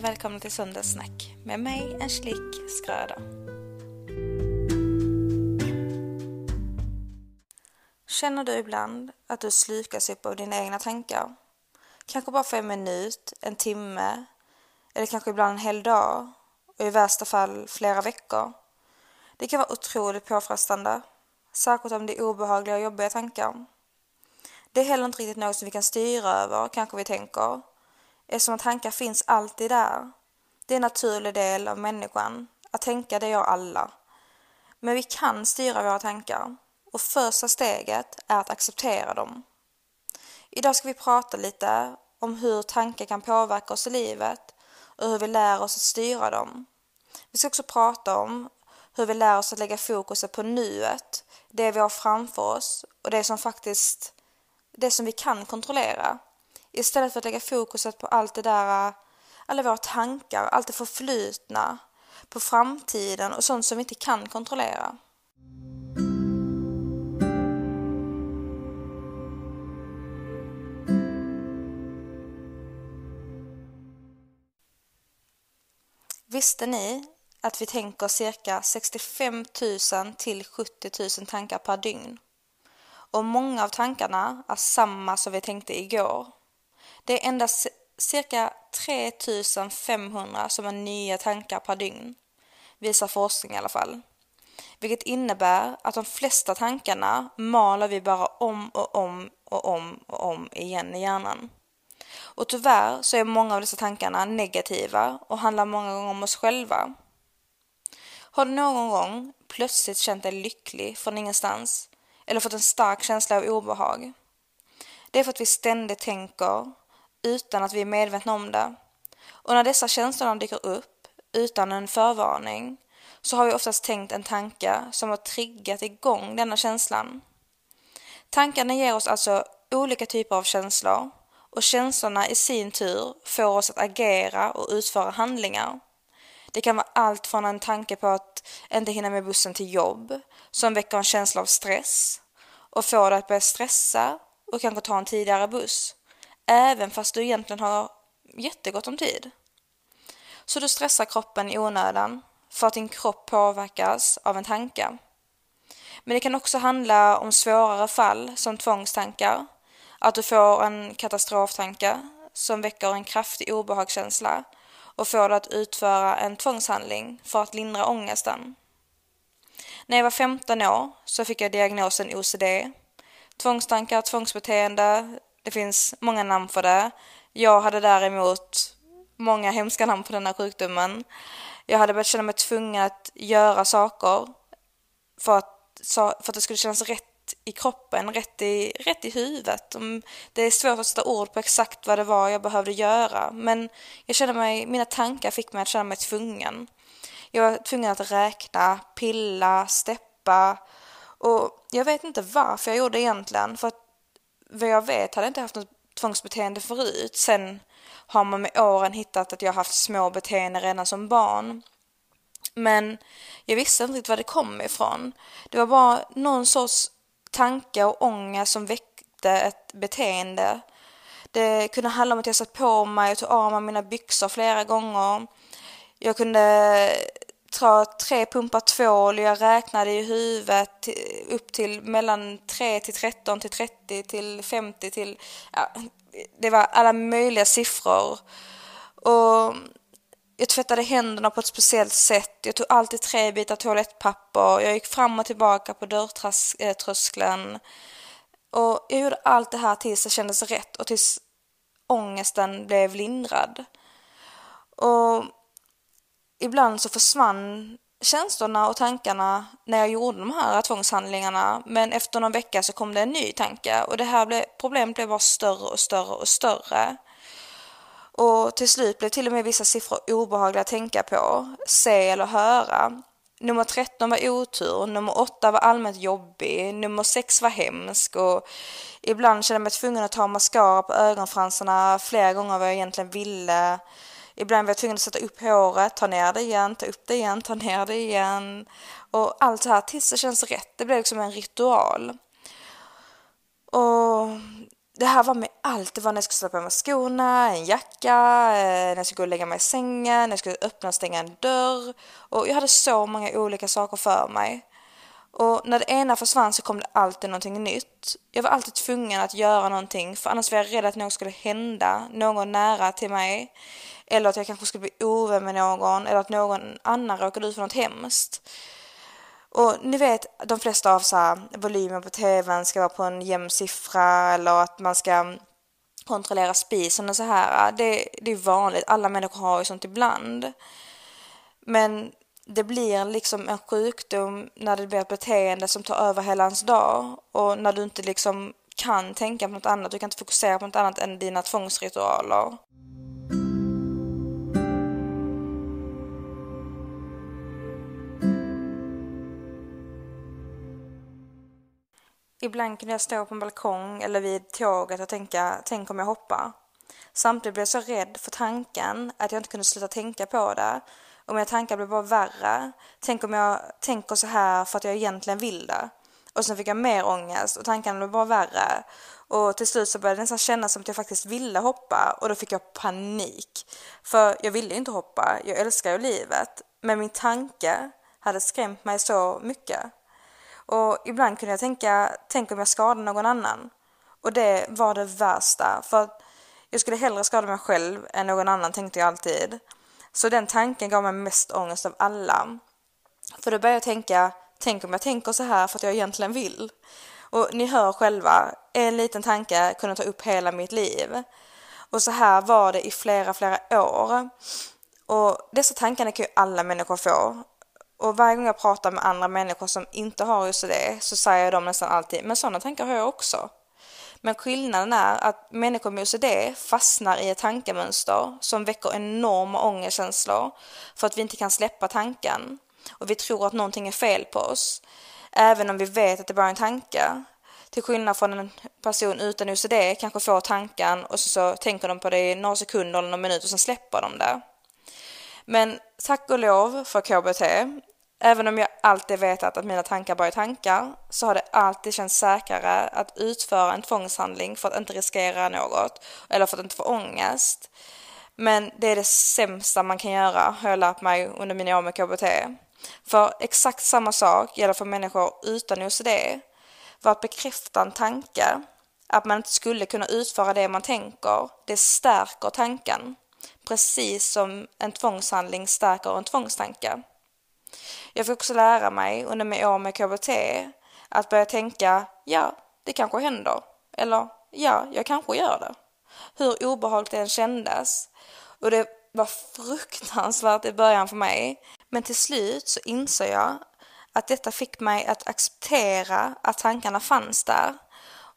och välkomna till Söndagssnack med mig Angelique Skröder. Känner du ibland att du slukas upp av dina egna tankar? Kanske bara för en minut, en timme eller kanske ibland en hel dag och i värsta fall flera veckor. Det kan vara otroligt påfrestande, särskilt om det är obehagliga och jobbiga tankar. Det är heller inte riktigt något som vi kan styra över, kanske vi tänker, eftersom tankar finns alltid där. Det är en naturlig del av människan. Att tänka, det gör alla. Men vi kan styra våra tankar och första steget är att acceptera dem. Idag ska vi prata lite om hur tankar kan påverka oss i livet och hur vi lär oss att styra dem. Vi ska också prata om hur vi lär oss att lägga fokuset på nuet, det vi har framför oss och det som faktiskt, det som vi kan kontrollera. Istället för att lägga fokuset på allt det där, alla våra tankar, allt det förflutna, på framtiden och sånt som vi inte kan kontrollera. Visste ni att vi tänker cirka 65 000 till 70 000 tankar per dygn? Och många av tankarna är samma som vi tänkte igår. Det är endast cirka 3500 som är nya tankar per dygn, visar forskning i alla fall. Vilket innebär att de flesta tankarna maler vi bara om och om och om och om igen i hjärnan. Och tyvärr så är många av dessa tankarna negativa och handlar många gånger om oss själva. Har du någon gång plötsligt känt dig lycklig från ingenstans eller fått en stark känsla av obehag? Det är för att vi ständigt tänker utan att vi är medvetna om det. Och när dessa känslor dyker upp utan en förvarning så har vi oftast tänkt en tanke som har triggat igång denna känslan. Tankarna ger oss alltså olika typer av känslor och känslorna i sin tur får oss att agera och utföra handlingar. Det kan vara allt från en tanke på att inte hinna med bussen till jobb som väcker en känsla av stress och får dig att börja stressa och kanske ta en tidigare buss även fast du egentligen har jättegott om tid. Så du stressar kroppen i onödan för att din kropp påverkas av en tanke. Men det kan också handla om svårare fall som tvångstankar att du får en katastroftanke som väcker en kraftig obehagskänsla och får dig att utföra en tvångshandling för att lindra ångesten. När jag var 15 år så fick jag diagnosen OCD. Tvångstankar, tvångsbeteende, det finns många namn för det. Jag hade däremot många hemska namn på den här sjukdomen. Jag hade börjat känna mig tvungen att göra saker för att, för att det skulle kännas rätt i kroppen, rätt i, rätt i huvudet. Det är svårt att sätta ord på exakt vad det var jag behövde göra, men jag kände mig, mina tankar fick mig att känna mig tvungen. Jag var tvungen att räkna, pilla, steppa och jag vet inte varför jag gjorde det egentligen, för att vad jag vet hade jag inte haft något tvångsbeteende förut. Sen har man med åren hittat att jag haft små beteenden redan som barn. Men jag visste inte riktigt var det kom ifrån. Det var bara någon sorts tanke och ångest som väckte ett beteende. Det kunde handla om att jag satt på mig och tog av mig mina byxor flera gånger. Jag kunde ta tre pumpar tvål och jag räknade i huvudet upp till mellan 3 till 13 till 30 till 50 till... Ja, det var alla möjliga siffror. Och jag tvättade händerna på ett speciellt sätt. Jag tog alltid tre bitar toalettpapper. Jag gick fram och tillbaka på dörrtröskeln. Eh, och jag gjorde allt det här tills det kändes rätt och tills ångesten blev lindrad. Och ibland så försvann känslorna och tankarna när jag gjorde de här tvångshandlingarna men efter någon vecka så kom det en ny tanke och det här problemet blev bara större och större och större. Och till slut blev till och med vissa siffror obehagliga att tänka på, se eller höra. Nummer 13 var otur, nummer 8 var allmänt jobbig, nummer 6 var hemsk och ibland kände jag mig tvungen att ta mascara på ögonfransarna flera gånger vad jag egentligen ville. Ibland var jag tvungen att sätta upp håret, ta ner det igen, ta upp det igen, ta ner det igen. Och allt det här tills det känns rätt. Det blev liksom en ritual. Och det här var med allt. Det var när jag skulle sätta på mig skorna, en jacka, eh, när jag skulle gå och lägga mig i sängen, när jag skulle öppna och stänga en dörr. Och jag hade så många olika saker för mig. Och när det ena försvann så kom det alltid någonting nytt. Jag var alltid tvungen att göra någonting för annars var jag rädd att något skulle hända, någon nära till mig. Eller att jag kanske skulle bli ovän med någon eller att någon annan råkade ut för något hemskt. Och ni vet, de flesta av så här, volymen på tvn ska vara på en jämn siffra eller att man ska kontrollera spisen och så här. Det, det är vanligt, alla människor har ju sånt ibland. Men det blir liksom en sjukdom när det blir ett beteende som tar över hela ens dag och när du inte liksom kan tänka på något annat, du kan inte fokusera på något annat än dina tvångsritualer. Ibland kunde jag stå på en balkong eller vid tåget och tänka, tänk om jag hoppar. Samtidigt blev jag så rädd för tanken att jag inte kunde sluta tänka på det. Och mina tankar blev bara värre. Tänk om jag tänker så här för att jag egentligen vill det. Och sen fick jag mer ångest och tankarna blev bara värre. Och till slut så började det nästan kännas som att jag faktiskt ville hoppa och då fick jag panik. För jag ville ju inte hoppa, jag älskar ju livet. Men min tanke hade skrämt mig så mycket. Och ibland kunde jag tänka, tänk om jag skadar någon annan. Och det var det värsta. För jag skulle hellre skada mig själv än någon annan tänkte jag alltid. Så den tanken gav mig mest ångest av alla. För då började jag tänka, tänk om jag tänker så här för att jag egentligen vill. Och ni hör själva, en liten tanke kunde ta upp hela mitt liv. Och så här var det i flera, flera år. Och dessa tankarna kan ju alla människor få. Och varje gång jag pratar med andra människor som inte har OCD så säger de nästan alltid, men sådana tankar har jag också. Men skillnaden är att människor med OCD fastnar i ett tankemönster som väcker enorma ångestkänslor för att vi inte kan släppa tanken och vi tror att någonting är fel på oss. Även om vi vet att det bara är en tanke. Till skillnad från en person utan OCD kanske får tanken och så, så tänker de på det i några sekunder eller någon minut och sen släpper de det. Men tack och lov för KBT Även om jag alltid vetat att mina tankar bara är tankar så har det alltid känts säkrare att utföra en tvångshandling för att inte riskera något eller för att inte få ångest. Men det är det sämsta man kan göra har jag lärt mig under mina år med KBT. För exakt samma sak gäller för människor utan OCD. För att bekräfta en tanke, att man inte skulle kunna utföra det man tänker, det stärker tanken. Precis som en tvångshandling stärker en tvångstanke. Jag fick också lära mig under mina år med KBT att börja tänka, ja, det kanske händer. Eller, ja, jag kanske gör det. Hur obehagligt det än kändes. Och det var fruktansvärt i början för mig. Men till slut så insåg jag att detta fick mig att acceptera att tankarna fanns där.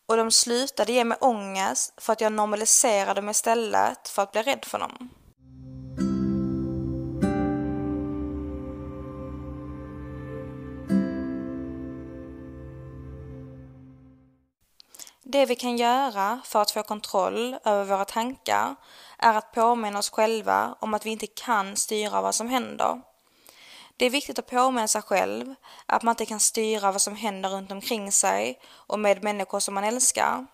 Och de slutade ge mig ångest för att jag normaliserade dem istället för att bli rädd för dem. Det vi kan göra för att få kontroll över våra tankar är att påminna oss själva om att vi inte kan styra vad som händer. Det är viktigt att påminna sig själv att man inte kan styra vad som händer runt omkring sig och med människor som man älskar.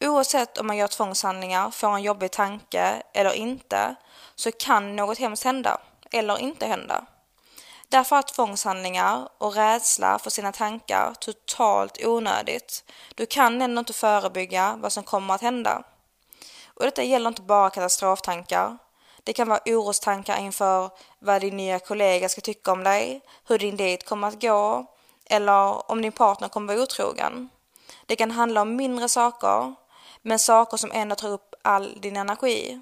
Oavsett om man gör tvångshandlingar, får en jobbig tanke eller inte så kan något hemskt hända eller inte hända. Därför är tvångshandlingar och rädsla för sina tankar totalt onödigt. Du kan ändå inte förebygga vad som kommer att hända. Och detta gäller inte bara katastroftankar. Det kan vara orostankar inför vad din nya kollega ska tycka om dig, hur din dejt kommer att gå eller om din partner kommer vara otrogen. Det kan handla om mindre saker, men saker som ändå tar upp all din energi.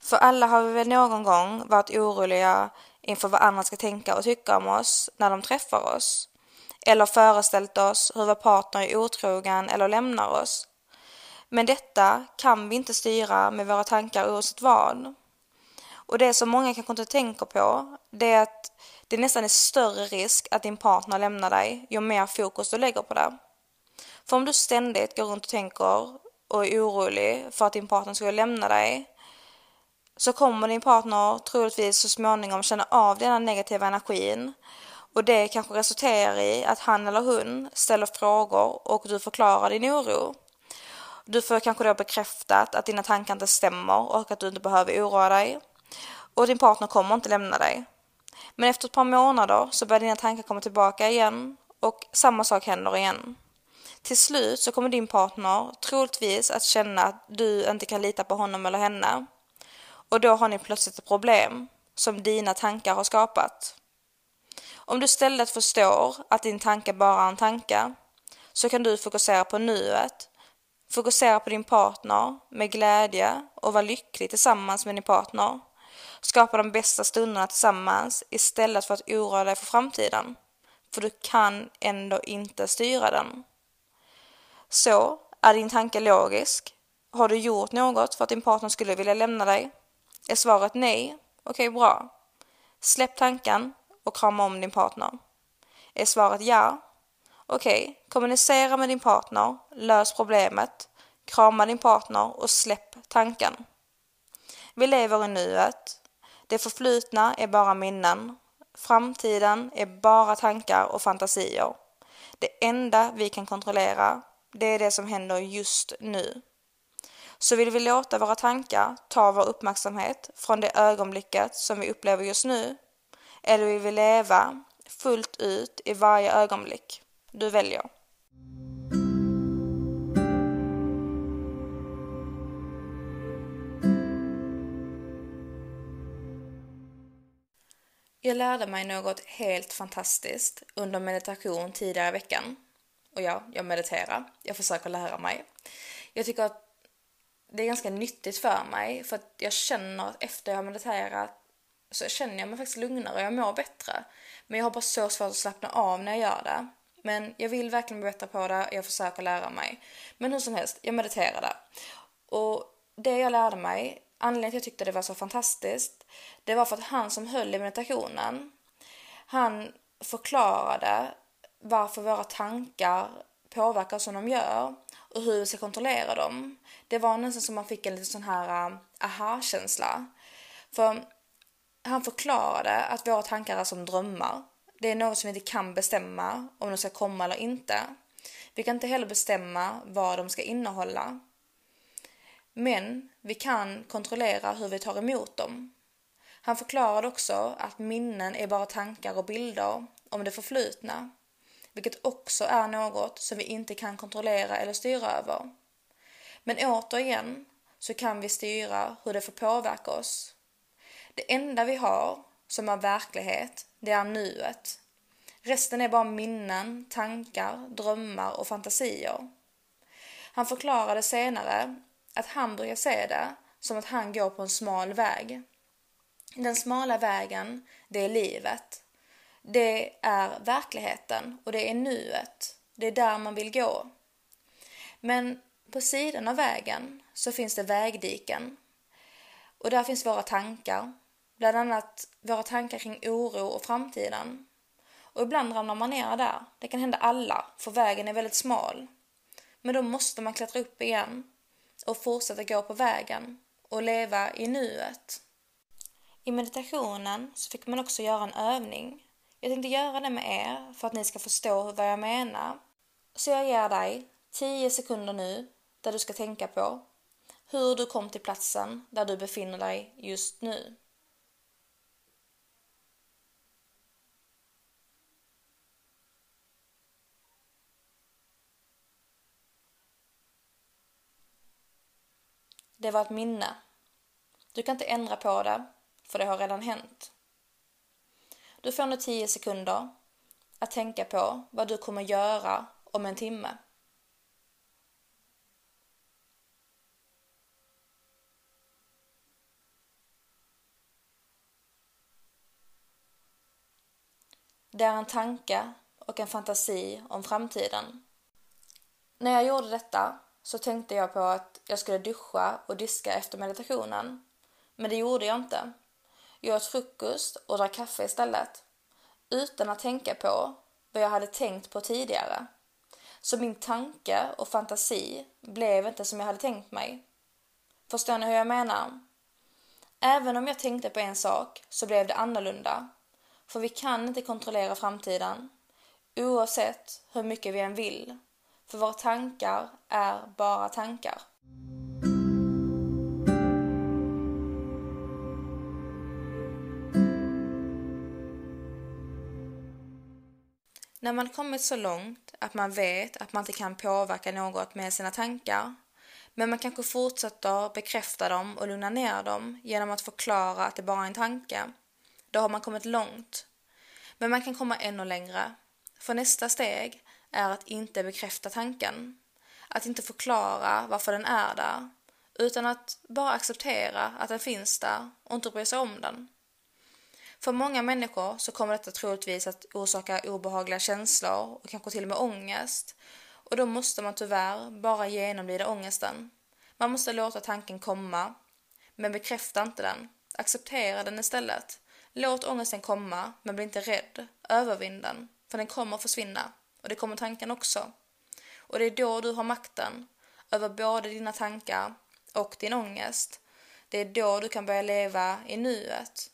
För alla har vi väl någon gång varit oroliga inför vad andra ska tänka och tycka om oss när de träffar oss. Eller föreställt oss hur vår partner är otrogen eller lämnar oss. Men detta kan vi inte styra med våra tankar oavsett vad. Och det som många kanske inte tänker på, det är att det nästan är större risk att din partner lämnar dig ju mer fokus du lägger på det. För om du ständigt går runt och tänker och är orolig för att din partner ska lämna dig så kommer din partner troligtvis så småningom känna av den negativa energin och det kanske resulterar i att han eller hon ställer frågor och du förklarar din oro. Du får kanske då bekräftat att dina tankar inte stämmer och att du inte behöver oroa dig. Och din partner kommer inte lämna dig. Men efter ett par månader så börjar dina tankar komma tillbaka igen och samma sak händer igen. Till slut så kommer din partner troligtvis att känna att du inte kan lita på honom eller henne. Och då har ni plötsligt ett problem som dina tankar har skapat. Om du istället förstår att din tanke bara är en tanke så kan du fokusera på nuet, fokusera på din partner med glädje och vara lycklig tillsammans med din partner. Skapa de bästa stunderna tillsammans istället för att oroa dig för framtiden. För du kan ändå inte styra den. Så, är din tanke logisk? Har du gjort något för att din partner skulle vilja lämna dig? Är svaret nej? Okej, okay, bra. Släpp tanken och krama om din partner. Är svaret ja? Okej, okay, kommunicera med din partner, lös problemet, krama din partner och släpp tanken. Vi lever i nuet. Det förflutna är bara minnen. Framtiden är bara tankar och fantasier. Det enda vi kan kontrollera, det är det som händer just nu. Så vill vi låta våra tankar ta vår uppmärksamhet från det ögonblicket som vi upplever just nu, eller vill vi leva fullt ut i varje ögonblick? Du väljer. Jag lärde mig något helt fantastiskt under meditation tidigare i veckan. Och ja, jag mediterar. Jag försöker lära mig. Jag tycker att det är ganska nyttigt för mig för att jag känner att efter jag har mediterat så känner jag mig faktiskt lugnare och jag mår bättre. Men jag har bara så svårt att slappna av när jag gör det. Men jag vill verkligen bli bättre på det, jag försöker lära mig. Men hur som helst, jag mediterade. Och det jag lärde mig, anledningen till att jag tyckte det var så fantastiskt, det var för att han som höll i meditationen, han förklarade varför våra tankar påverkar som de gör och hur vi ska kontrollera dem. Det var nästan som man fick en liten sån här uh, aha-känsla. För han förklarade att våra tankar är som drömmar. Det är något som vi inte kan bestämma om de ska komma eller inte. Vi kan inte heller bestämma vad de ska innehålla. Men vi kan kontrollera hur vi tar emot dem. Han förklarade också att minnen är bara tankar och bilder om det förflutna, vilket också är något som vi inte kan kontrollera eller styra över. Men återigen så kan vi styra hur det får påverka oss. Det enda vi har som är verklighet, det är nuet. Resten är bara minnen, tankar, drömmar och fantasier. Han förklarade senare att han brukar se det som att han går på en smal väg. Den smala vägen, det är livet. Det är verkligheten och det är nuet. Det är där man vill gå. Men på sidan av vägen så finns det vägdiken. Och där finns våra tankar. Bland annat våra tankar kring oro och framtiden. Och ibland ramlar man ner där. Det kan hända alla, för vägen är väldigt smal. Men då måste man klättra upp igen och fortsätta gå på vägen och leva i nuet. I meditationen så fick man också göra en övning. Jag tänkte göra det med er för att ni ska förstå vad jag menar. Så jag ger dig 10 sekunder nu där du ska tänka på hur du kom till platsen där du befinner dig just nu. Det var ett minne. Du kan inte ändra på det, för det har redan hänt. Du får nu 10 sekunder att tänka på vad du kommer göra om en timme. Det är en tanke och en fantasi om framtiden. När jag gjorde detta så tänkte jag på att jag skulle duscha och diska efter meditationen. Men det gjorde jag inte. Jag åt frukost och drack kaffe istället. Utan att tänka på vad jag hade tänkt på tidigare. Så min tanke och fantasi blev inte som jag hade tänkt mig. Förstår ni hur jag menar? Även om jag tänkte på en sak så blev det annorlunda. För vi kan inte kontrollera framtiden. Oavsett hur mycket vi än vill. För våra tankar är bara tankar. När man kommit så långt att man vet att man inte kan påverka något med sina tankar, men man kanske fortsätter bekräfta dem och lugna ner dem genom att förklara att det bara är en tanke, då har man kommit långt. Men man kan komma ännu längre. För nästa steg är att inte bekräfta tanken. Att inte förklara varför den är där, utan att bara acceptera att den finns där och inte bry sig om den. För många människor så kommer detta troligtvis att orsaka obehagliga känslor och kanske till och med ångest. Och då måste man tyvärr bara genomlida ångesten. Man måste låta tanken komma, men bekräfta inte den. Acceptera den istället. Låt ångesten komma, men bli inte rädd. Övervinn den, för den kommer att försvinna. Och det kommer tanken också. Och det är då du har makten över både dina tankar och din ångest. Det är då du kan börja leva i nuet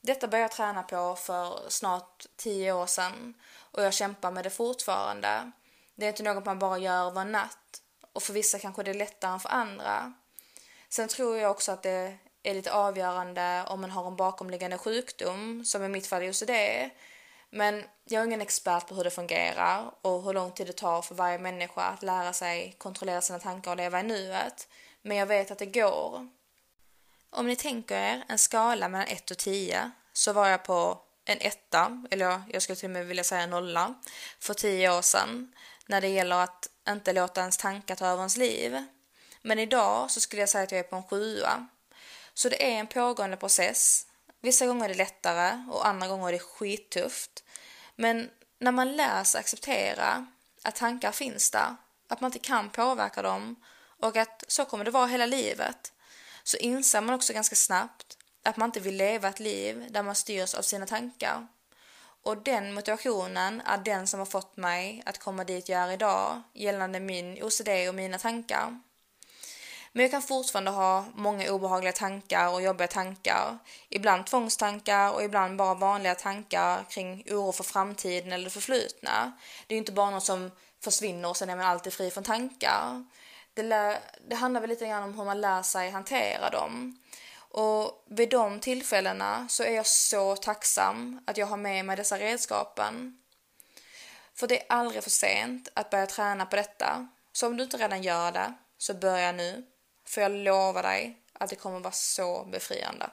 detta började jag träna på för snart tio år sedan och jag kämpar med det fortfarande. Det är inte något man bara gör över en natt och för vissa kanske det är lättare än för andra. Sen tror jag också att det är lite avgörande om man har en bakomliggande sjukdom, som i mitt fall just det. Men jag är ingen expert på hur det fungerar och hur lång tid det tar för varje människa att lära sig kontrollera sina tankar och leva i nuet. Men jag vet att det går. Om ni tänker er en skala mellan 1 och 10 så var jag på en etta, eller jag skulle till och med vilja säga nolla, för 10 år sedan när det gäller att inte låta ens tankar ta över ens liv. Men idag så skulle jag säga att jag är på en sjua. Så det är en pågående process. Vissa gånger är det lättare och andra gånger är det skittufft. Men när man lär sig acceptera att tankar finns där, att man inte kan påverka dem och att så kommer det vara hela livet så inser man också ganska snabbt att man inte vill leva ett liv där man styrs av sina tankar. Och den motivationen är den som har fått mig att komma dit jag är idag gällande min OCD och mina tankar. Men jag kan fortfarande ha många obehagliga tankar och jobbiga tankar. Ibland tvångstankar och ibland bara vanliga tankar kring oro för framtiden eller det förflutna. Det är ju inte bara något som försvinner och sen är man alltid fri från tankar det, lär, det handlar väl lite grann om hur man lär sig hantera dem. Och vid de tillfällena så är jag så tacksam att jag har med mig dessa redskapen. För det är aldrig för sent att börja träna på detta. Så om du inte redan gör det, så börja nu. För jag lovar dig att det kommer vara så befriande.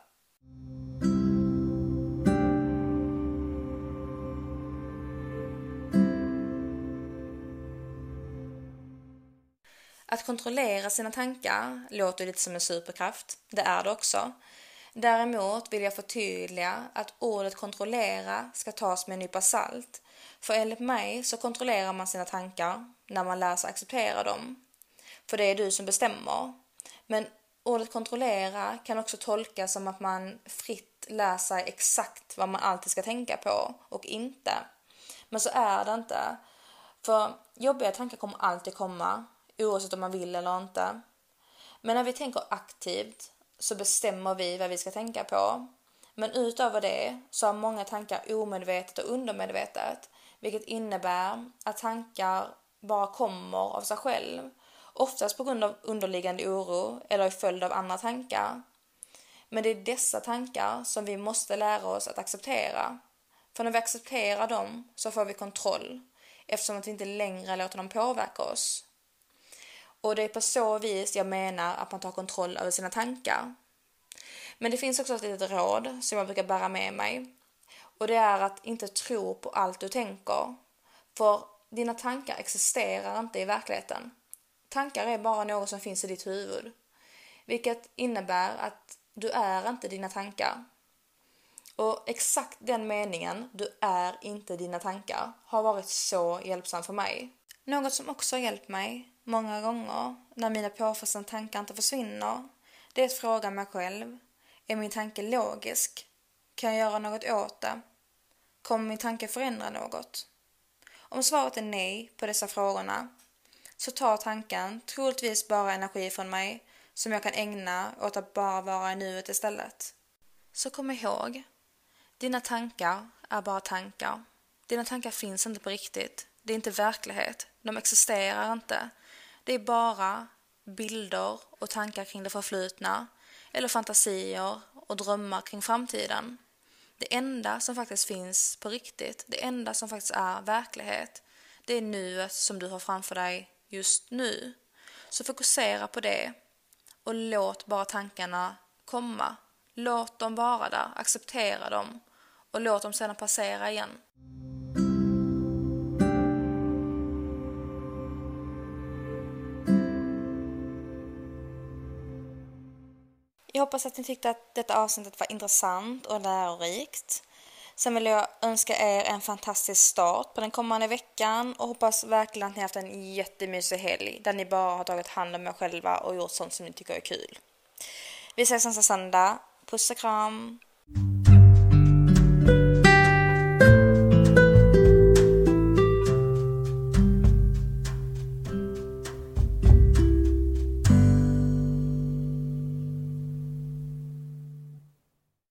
Att kontrollera sina tankar låter lite som en superkraft. Det är det också. Däremot vill jag förtydliga att ordet kontrollera ska tas med en nypa salt. För enligt mig så kontrollerar man sina tankar när man lär sig acceptera dem. För det är du som bestämmer. Men ordet kontrollera kan också tolkas som att man fritt lär sig exakt vad man alltid ska tänka på och inte. Men så är det inte. För jobbiga tankar kommer alltid komma oavsett om man vill eller inte. Men när vi tänker aktivt så bestämmer vi vad vi ska tänka på. Men utöver det så har många tankar omedvetet och undermedvetet, vilket innebär att tankar bara kommer av sig själv, oftast på grund av underliggande oro eller i följd av andra tankar. Men det är dessa tankar som vi måste lära oss att acceptera. För när vi accepterar dem så får vi kontroll eftersom att vi inte längre låter dem påverka oss. Och det är på så vis jag menar att man tar kontroll över sina tankar. Men det finns också ett litet råd som jag brukar bära med mig. Och det är att inte tro på allt du tänker. För dina tankar existerar inte i verkligheten. Tankar är bara något som finns i ditt huvud. Vilket innebär att du är inte dina tankar. Och exakt den meningen, du är inte dina tankar, har varit så hjälpsam för mig. Något som också har hjälpt mig många gånger när mina påfrestande tankar inte försvinner, det är att fråga mig själv. Är min tanke logisk? Kan jag göra något åt det? Kommer min tanke förändra något? Om svaret är nej på dessa frågorna så tar tanken troligtvis bara energi från mig som jag kan ägna åt att bara vara i nuet istället. Så kom ihåg, dina tankar är bara tankar. Dina tankar finns inte på riktigt. Det är inte verklighet. De existerar inte. Det är bara bilder och tankar kring det förflutna eller fantasier och drömmar kring framtiden. Det enda som faktiskt finns på riktigt, det enda som faktiskt är verklighet, det är nuet som du har framför dig just nu. Så fokusera på det och låt bara tankarna komma. Låt dem vara där, acceptera dem och låt dem sedan passera igen. Jag hoppas att ni tyckte att detta avsnittet var intressant och lärorikt. Sen vill jag önska er en fantastisk start på den kommande veckan och hoppas verkligen att ni haft en jättemysig helg där ni bara har tagit hand om er själva och gjort sånt som ni tycker är kul. Vi ses nästa söndag. Puss och kram!